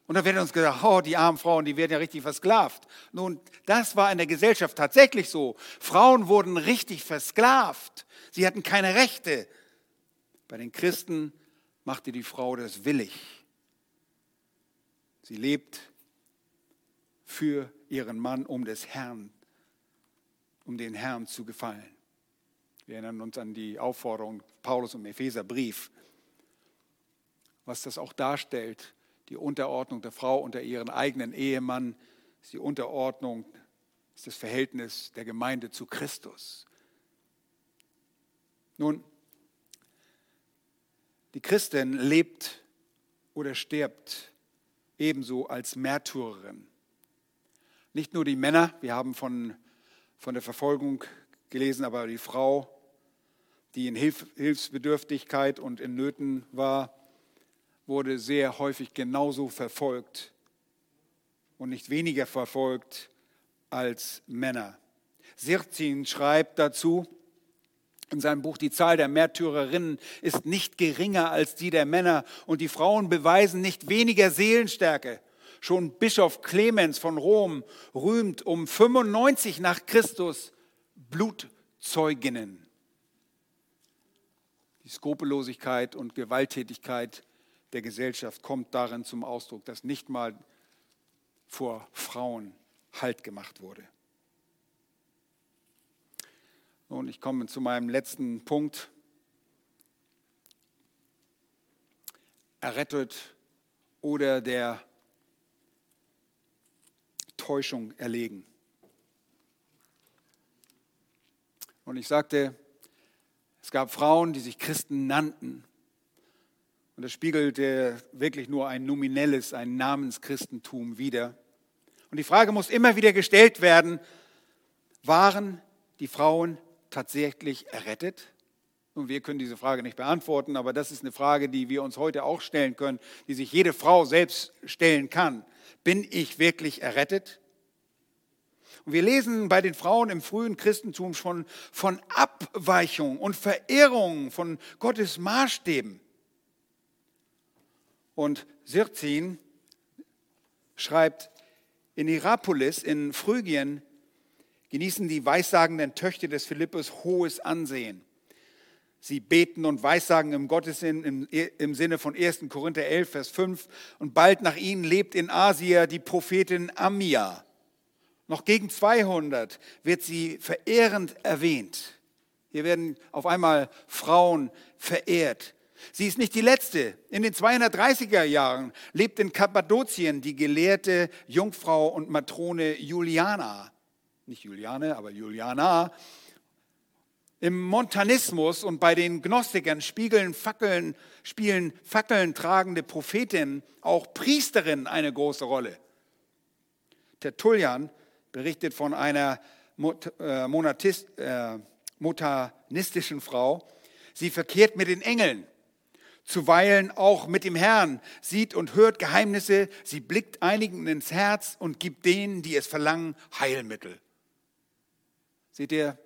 A: Und dann wird uns gesagt, oh, die armen Frauen, die werden ja richtig versklavt. Nun, das war in der Gesellschaft tatsächlich so. Frauen wurden richtig versklavt. Sie hatten keine Rechte. Bei den Christen machte die Frau das willig. Sie lebt für ihren Mann, um des Herrn, um den Herrn zu gefallen. Wir erinnern uns an die Aufforderung Paulus im Epheserbrief, was das auch darstellt, die Unterordnung der Frau unter ihren eigenen Ehemann, ist die Unterordnung, ist das Verhältnis der Gemeinde zu Christus. Nun, die Christin lebt oder stirbt ebenso als Märtyrerin. Nicht nur die Männer, wir haben von, von der Verfolgung gelesen, aber die Frau, die in Hilf, Hilfsbedürftigkeit und in Nöten war, wurde sehr häufig genauso verfolgt und nicht weniger verfolgt als Männer. Sirzin schreibt dazu in seinem Buch, die Zahl der Märtyrerinnen ist nicht geringer als die der Männer und die Frauen beweisen nicht weniger Seelenstärke. Schon Bischof Clemens von Rom rühmt um 95 nach Christus Blutzeuginnen. Die Skrupellosigkeit und Gewalttätigkeit der Gesellschaft kommt darin zum Ausdruck, dass nicht mal vor Frauen Halt gemacht wurde. Nun, ich komme zu meinem letzten Punkt. Errettet oder der Täuschung erlegen. Und ich sagte, es gab Frauen, die sich Christen nannten. Und das spiegelte wirklich nur ein nominelles, ein Namenschristentum wider. Und die Frage muss immer wieder gestellt werden, waren die Frauen tatsächlich errettet? Und wir können diese Frage nicht beantworten, aber das ist eine Frage, die wir uns heute auch stellen können, die sich jede Frau selbst stellen kann. Bin ich wirklich errettet? Und wir lesen bei den Frauen im frühen Christentum schon von Abweichung und Verehrung von Gottes Maßstäben. Und Sirzin schreibt, in Hierapolis in Phrygien genießen die weissagenden Töchter des Philippus hohes Ansehen. Sie beten und weissagen im Gottesdienst im, im Sinne von 1. Korinther 11, Vers 5. Und bald nach ihnen lebt in Asia die Prophetin Amia. Noch gegen 200 wird sie verehrend erwähnt. Hier werden auf einmal Frauen verehrt. Sie ist nicht die letzte. In den 230er Jahren lebt in Kappadokien die gelehrte Jungfrau und Matrone Juliana nicht Juliane, aber Juliana, im Montanismus und bei den Gnostikern spiegeln Fackeln, spielen Fackeln tragende Prophetinnen, auch Priesterinnen eine große Rolle. Tertullian berichtet von einer äh, Monatist, äh, montanistischen Frau. Sie verkehrt mit den Engeln, zuweilen auch mit dem Herrn, sieht und hört Geheimnisse, sie blickt einigen ins Herz und gibt denen, die es verlangen, Heilmittel. Seht ihr,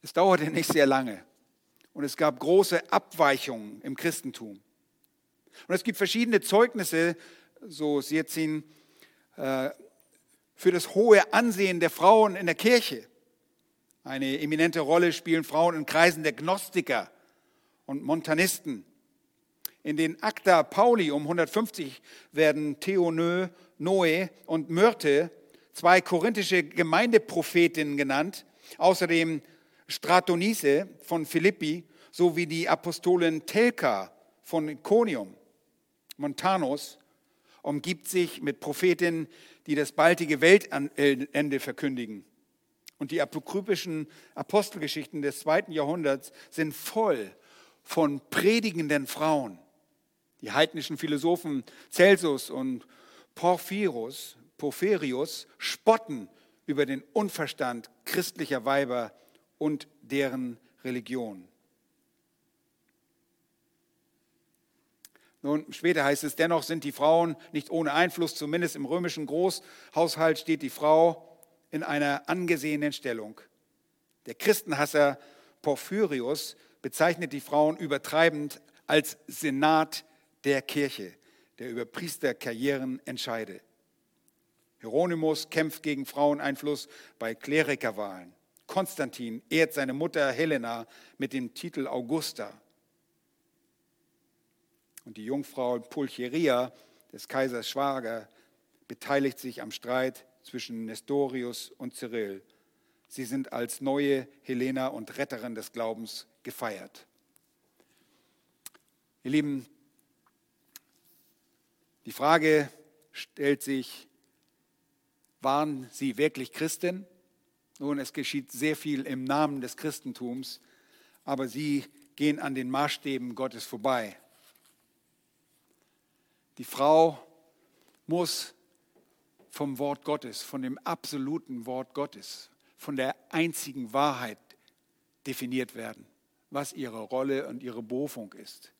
A: es dauerte nicht sehr lange und es gab große Abweichungen im Christentum. Und es gibt verschiedene Zeugnisse, so Sirzin, äh, für das hohe Ansehen der Frauen in der Kirche. Eine eminente Rolle spielen Frauen in Kreisen der Gnostiker und Montanisten. In den Acta Pauli um 150 werden Theonö, Noe und Myrte zwei korinthische Gemeindeprophetinnen genannt, außerdem Stratonice von Philippi sowie die Apostolin Telka von Iconium. Montanus umgibt sich mit Prophetinnen, die das baldige Weltende verkündigen. Und die apokryphischen Apostelgeschichten des zweiten Jahrhunderts sind voll von predigenden Frauen. Die heidnischen Philosophen Celsus und Porphyros Porphyrius spotten über den Unverstand christlicher Weiber und deren Religion. Nun, später heißt es, dennoch sind die Frauen nicht ohne Einfluss, zumindest im römischen Großhaushalt steht die Frau in einer angesehenen Stellung. Der Christenhasser Porphyrius bezeichnet die Frauen übertreibend als Senat der Kirche, der über Priesterkarrieren entscheide. Hieronymus kämpft gegen Fraueneinfluss bei Klerikerwahlen. Konstantin ehrt seine Mutter Helena mit dem Titel Augusta. Und die Jungfrau Pulcheria des Kaisers Schwager beteiligt sich am Streit zwischen Nestorius und Cyril. Sie sind als neue Helena und Retterin des Glaubens gefeiert. Ihr Lieben, die Frage stellt sich, waren sie wirklich Christen? Nun, es geschieht sehr viel im Namen des Christentums, aber sie gehen an den Maßstäben Gottes vorbei. Die Frau muss vom Wort Gottes, von dem absoluten Wort Gottes, von der einzigen Wahrheit definiert werden, was ihre Rolle und ihre Berufung ist.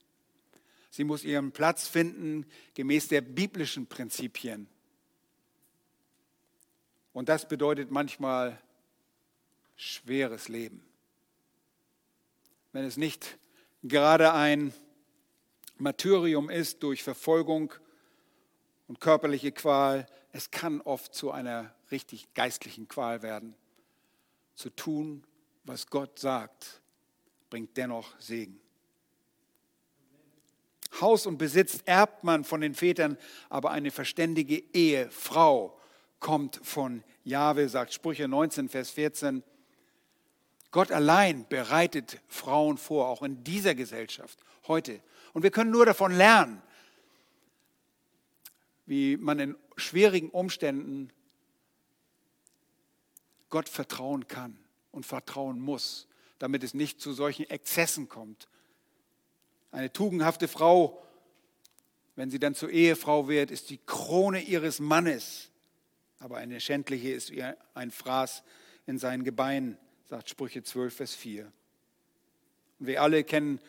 A: Sie muss ihren Platz finden gemäß der biblischen Prinzipien Und das bedeutet manchmal schweres Leben. Wenn es nicht gerade ein Martyrium ist durch Verfolgung und körperliche Qual, es kann oft zu einer richtig geistlichen Qual werden. Zu tun, was Gott sagt, bringt dennoch Segen. Haus und Besitz erbt man von den Vätern, aber eine verständige Ehefrau kommt von Jahwe, sagt Sprüche 19, Vers 14. Gott allein bereitet Frauen vor, auch in dieser Gesellschaft heute. Und wir können nur davon lernen, wie man in schwierigen Umständen Gott vertrauen kann und vertrauen muss, damit es nicht zu solchen Exzessen kommt. Eine tugendhafte Frau, wenn sie dann zur Ehefrau wird, ist die Krone ihres Mannes. Aber eine schändliche ist wie ein Fraß in seinen Gebeinen, sagt Sprüche 12, Vers 4. Und wir alle kennen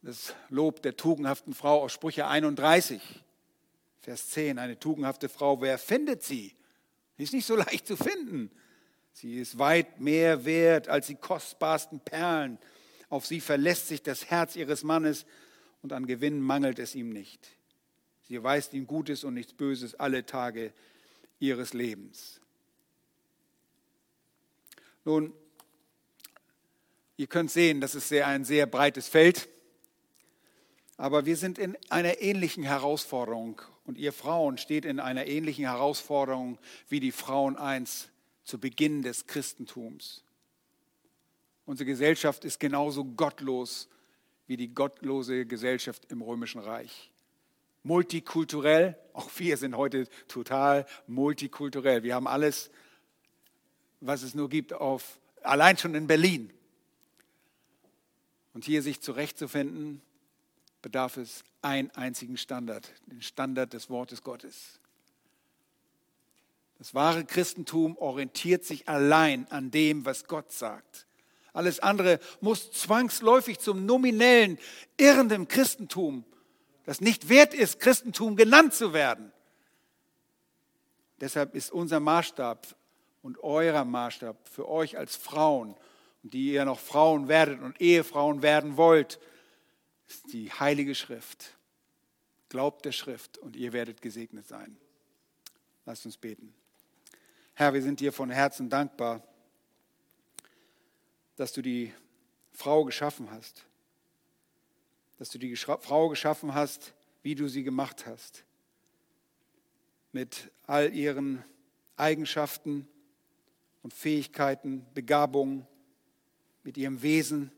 A: das Lob der tugendhaften Frau aus Sprüche 31, Vers 10. Eine tugendhafte Frau, wer findet sie? Sie ist nicht so (laughs) leicht zu finden. Sie ist weit mehr wert als die kostbarsten Perlen. Auf sie verlässt sich das Herz ihres Mannes und an Gewinn mangelt es ihm nicht. Sie weist ihm Gutes und nichts Böses alle Tage ihres Lebens. Nun, ihr könnt sehen, das ist sehr, ein sehr breites Feld, aber wir sind in einer ähnlichen Herausforderung und ihr Frauen steht in einer ähnlichen Herausforderung wie die Frauen einst zu Beginn des Christentums. Unsere Gesellschaft ist genauso gottlos wie die gottlose Gesellschaft im Römischen Reich. Multikulturell, auch wir sind heute total multikulturell. Wir haben alles, was es nur gibt, auf, allein schon in Berlin. Und hier sich zurechtzufinden, bedarf es einen einzigen Standard, den Standard des Wortes Gottes. Das wahre Christentum orientiert sich allein an dem, was Gott sagt. Alles andere muss zwangsläufig zum nominellen, irrenden Christentum, das nicht wert ist, Christentum genannt zu werden. Deshalb ist unser Maßstab und eurer Maßstab für euch als Frauen, die ihr noch Frauen werdet und Ehefrauen werden wollt, ist die Heilige Schrift. Glaubt der Schrift und ihr werdet gesegnet sein. Lasst uns beten. Herr, wir sind dir von Herzen dankbar, dass du die Frau geschaffen hast. Dass du die Frau geschaffen hast, wie du sie gemacht hast. Mit all ihren Eigenschaften und Fähigkeiten, Begabungen, mit ihrem Wesen,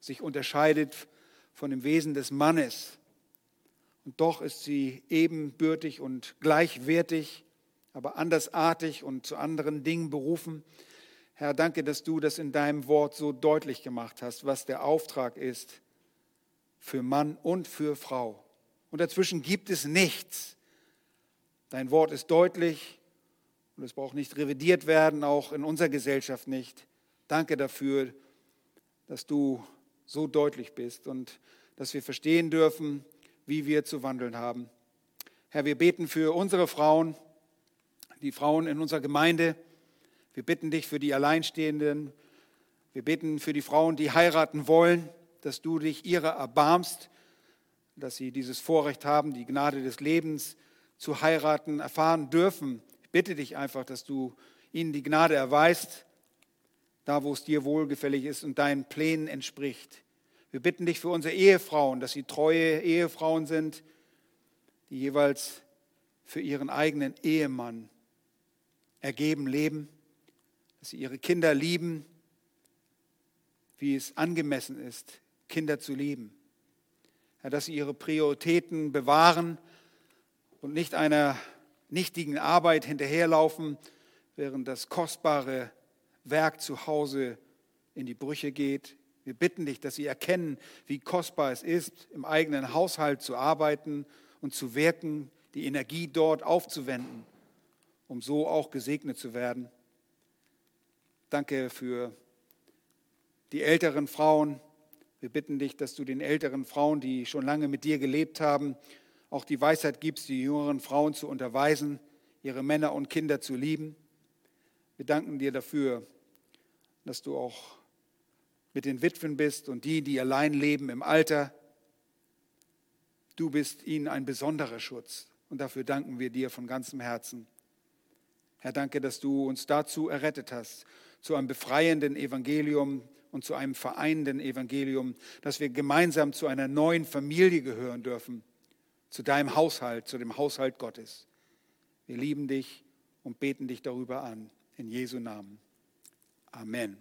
A: sich unterscheidet von dem Wesen des Mannes. Und doch ist sie ebenbürtig und gleichwertig aber andersartig und zu anderen Dingen berufen. Herr, danke, dass du das in deinem Wort so deutlich gemacht hast, was der Auftrag ist für Mann und für Frau. Und dazwischen gibt es nichts. Dein Wort ist deutlich und es braucht nicht revidiert werden, auch in unserer Gesellschaft nicht. Danke dafür, dass du so deutlich bist und dass wir verstehen dürfen, wie wir zu wandeln haben. Herr, wir beten für unsere Frauen, die Frauen in unserer Gemeinde. Wir bitten dich für die Alleinstehenden. Wir bitten für die Frauen, die heiraten wollen, dass du dich ihrer erbarmst, dass sie dieses Vorrecht haben, die Gnade des Lebens zu heiraten, erfahren dürfen. Ich bitte dich einfach, dass du ihnen die Gnade erweist, da wo es dir wohlgefällig ist und deinen Plänen entspricht. Wir bitten dich für unsere Ehefrauen, dass sie treue Ehefrauen sind, die jeweils für ihren eigenen Ehemann ergeben leben, dass sie ihre Kinder lieben, wie es angemessen ist, Kinder zu lieben. Ja, dass sie ihre Prioritäten bewahren und nicht einer nichtigen Arbeit hinterherlaufen, während das kostbare Werk zu Hause in die Brüche geht. Wir bitten dich, dass sie erkennen, wie kostbar es ist, im eigenen Haushalt zu arbeiten und zu wirken, die Energie dort aufzuwenden um so auch gesegnet zu werden. Danke für die älteren Frauen. Wir bitten dich, dass du den älteren Frauen, die schon lange mit dir gelebt haben, auch die Weisheit gibst, die jüngeren Frauen zu unterweisen, ihre Männer und Kinder zu lieben. Wir danken dir dafür, dass du auch mit den Witwen bist und die, die allein leben im Alter. Du bist ihnen ein besonderer Schutz und dafür danken wir dir von ganzem Herzen. Herr, danke, dass du uns dazu errettet hast, zu einem befreienden Evangelium und zu einem vereinenden Evangelium, dass wir gemeinsam zu einer neuen Familie gehören dürfen, zu deinem Haushalt, zu dem Haushalt Gottes. Wir lieben dich und beten dich darüber an. In Jesu Namen. Amen.